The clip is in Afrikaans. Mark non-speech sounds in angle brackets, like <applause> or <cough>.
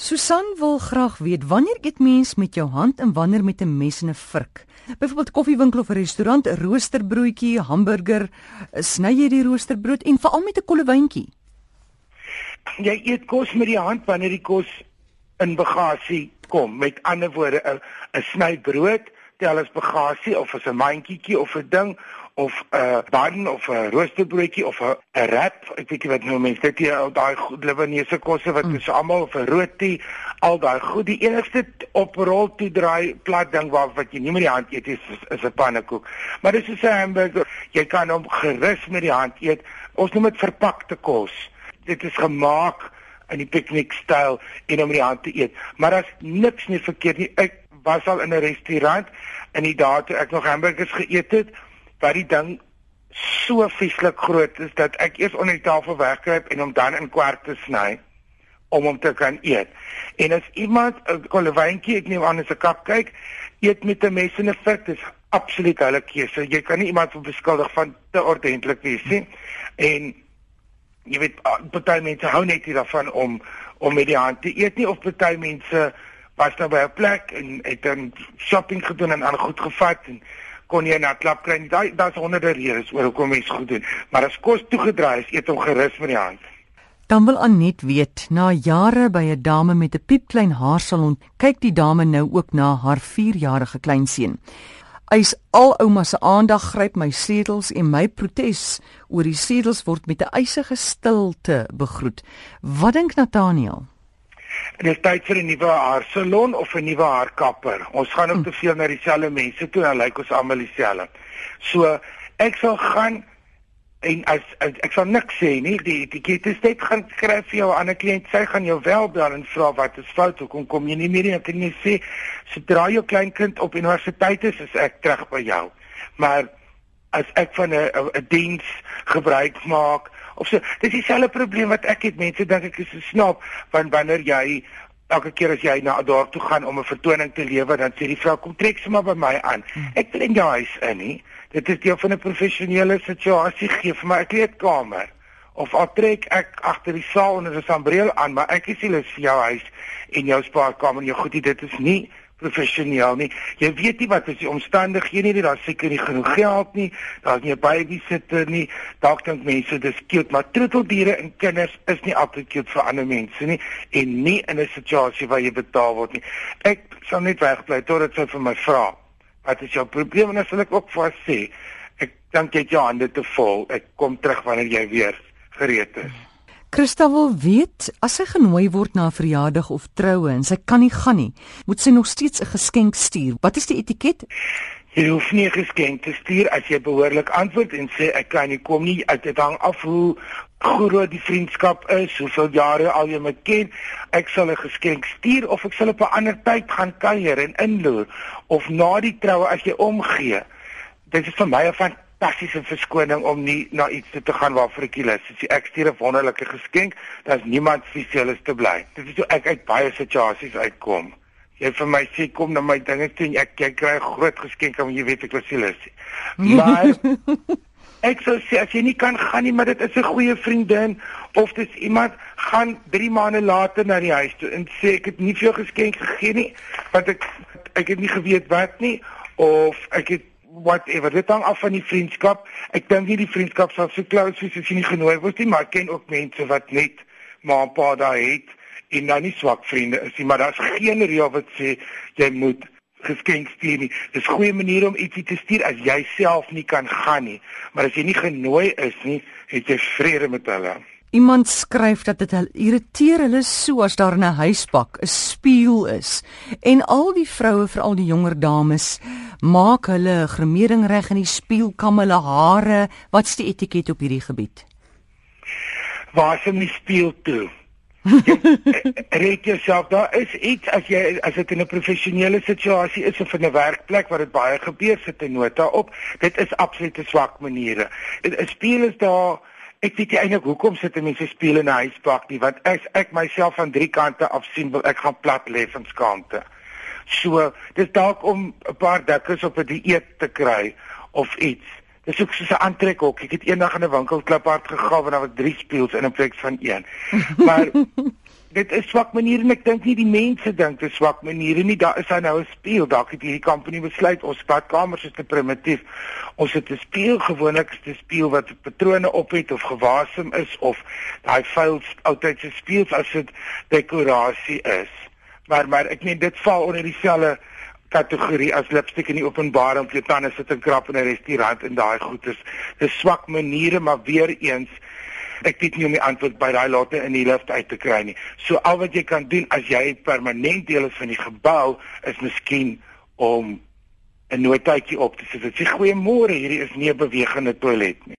Susan wil graag weet wanneer eet mens met jou hand en wanneer met 'n mes en 'n vurk? Byvoorbeeld koffiewinkel of 'n restaurant, 'n roosterbroodjie, hamburger, sny jy die roosterbrood en veral met 'n kollewyntjie? Jy eet kos met die hand wanneer die kos in bagasie kom. Met ander woorde, 'n 'n sny brood tel as bagasie of as 'n mandjietjie of 'n ding of 'n uh, bun of 'n roosterbroodjie of 'n wrap, ek weet nie wat nou mense dit hier al daai Libanese kosse wat mm. is almal of 'n roti, al daai goed. Die enigste oprol toe draai plat ding waar wat jy nie met die hand eet is is 'n pannekoek. Maar dis so 'n hamburger. Jy kan hom gerus met die hand eet. Ons noem dit verpakte kos. Dit is gemaak in die piknikstyl en om met die hand te eet. Maar daar's niks nie verkeerd nie. Ek was al in 'n restaurant in die dae toe ek nog hamburgers geëet het wat die ding so vieslik groot is dat ek eers onder die tafel wegkruip en hom dan in kwarte sny om hom te kan eet. En as iemand 'n kollewyntjie, ek neem aan as 'n kap kyk, eet met 'n mes en 'n vurk, dis absoluut hulle keuse. Jy kan nie iemand beskuldig van te ordentlik wees nie. En jy weet party mense hou net nie daarvan om om met die hand te eet nie of party mense was nou by 'n plek en het 'n shopping gedoen en aan goed gevat en kon jy na klap kry. Daai daar's honderde redes oor hoekom mens goed doen. Maar as kos toegedraai is, eet hom gerus met die hand. Dan wil Anet weet, na jare by 'n dame met 'n piepklein haarsalon, kyk die dame nou ook na haar 4-jarige kleinseun. Eis al ouma se aandag gryp my sedels en my protes oor die sedels word met 'n eisige stilte begroet. Wat dink Nathaniel? Dit is tyd vir 'n nuwe haarsalon of 'n nuwe haarkapper. Ons gaan ook hm. te veel na dieselfde mense toe en lyk ons almal dieselfde. So ek sal gaan en as, as ek sal niks sê nie, die etikette sê gaan skryf vir jou ander kliënt, sy gaan jou wel bel en vra wat is fout, hoekom kom jy nie meer nie? Ek kan nie sê sodra jou kleinkind op universiteit is, is ek terug by jou. Maar as ek van 'n 'n diens gebruik maak of so dis dieselfde probleem wat ek het mense dink ek is 'n snaap want wanneer jy elke keer as jy na daar toe gaan om 'n vertoning te lewer dan sê die vrou kom trek sommer by my aan hmm. ek wil in jou huis in nie dit is deel van 'n professionele situasie gee vir my 'n kleedkamer of al trek ek agter die saal onder 'n sambreel aan maar ek is nie lus vir jou huis en jou spaarkamer en jou goedie dit is nie professioneel nie. Jy weet nie wat is die omstandighede nie, daar's seker nie genoeg geld nie, daar's nie 'n babysitter nie. Dalk dink mense dis cute, maar troeteldiere en kinders is nie altyd cute vir ander mense nie en nie in 'n situasie waar jy betaal word nie. Ek sal net wegbly totdat sy vir my vra. Wat is jou probleem en dan sal ek ook vir haar sê, ek dink jy jou hande te vol. Ek kom terug wanneer jy weer gereed is. Christa wil weet as sy genooi word na 'n verjaardag of troue en sy kan nie gaan nie, moet sy nog steeds 'n geskenk stuur. Wat is die etiket? Jy hoef nie 'n geskenk te stuur as jy behoorlik antwoord en sê ek kan nie kom nie. Dit hang af hoe groot die vriendskap is, hoeveel jare al jy my ken. Ek sal 'n geskenk stuur of ek sal op 'n ander tyd gaan kuier en inloer of na die troue as jy omgee. Dit is vir my 'n fantastiese verskoning om nie na iets te gaan waarvoor ek lus is. Ek stuur 'n wonderlike geskenk, daar's niemand fisielis te bly. Dit is hoe ek uit baie situasies uitkom. Jy vir my sê kom na my dinge toe en ek jy kry 'n groot geskenk om jy weet ek was lus. Maar <laughs> ek sou sê as jy nie kan gaan nie, maar dit is 'n goeie vriendin of dis iemand gaan 3 maande later na die huis toe en sê ek het nie vir jou geskenk gegee nie, want ek ek het nie geweet wat nie of ek het whatever dit hang af van die vriendskap ek dink nie die vriendskap sal so close wees as jy nie genooi word nie maar ek ken ook mense wat net maar 'n paar dae het en dan nie swak vriende is nie maar daar's geen reël wat sê jy moet geskenk stuur nie dis 'n goeie manier om ietsie te stuur as jy self nie kan gaan nie maar as jy nie genooi is nie het jy vrede met hulle Iemand skryf dat dit irriteer hulle so as daar in 'n huispak 'n spieël is en al die vroue, veral die jonger dames, maak hulle gremering reg in die spieël, kam hulle hare. Wat's die etiket op hierdie gebied? Waar is die spieël toe? Reik jouself daar is iets as jy as dit in 'n professionele situasie is of in 'n werkplek waar dit baie gebeur sit 'n nota op. Dit is absoluut 'n swak maniere. 'n Spieël is daar Ek weet eintlik hoekom sit mense speel in 'n huispak nie want as ek myself van drie kante af sien wil ek gaan plat lê van skaamte. So, dis dalk om 'n paar dikkes op 'n dieet te kry of iets. Dis ook soos 'n aantrekhok. Ek het eendag in 'n winkel kliphard gegaan en daar was drie spieëls in 'n plek van een. Maar <laughs> dit is swak maniere en ek dink nie die mense dink dit is swak maniere nie. Daar is hy nou 'n spieël. Dalk het hierdie company besluit ons badkamers is te primitief. Ons het 'n spieël gewoonlik is 'n spieël wat patrone op het of gewasem is of daai vuil oudtydse spieëls as dit dekorasie is. Maar maar ek meen dit val onder dieselfde kategorie as lipstik in die openbaar om jou tande sit en krap in 'n restaurant en daai goed is dis swak maniere maar weer eens ek weet nie om die antwoord by daai latte in die lift uit te kry nie. So al wat jy kan doen as jy permanent deel is van die gebou is miskien om 'n notaatjie op te sit. Dit sê goeiemôre, hierdie is nie 'n bewegende toilet nie.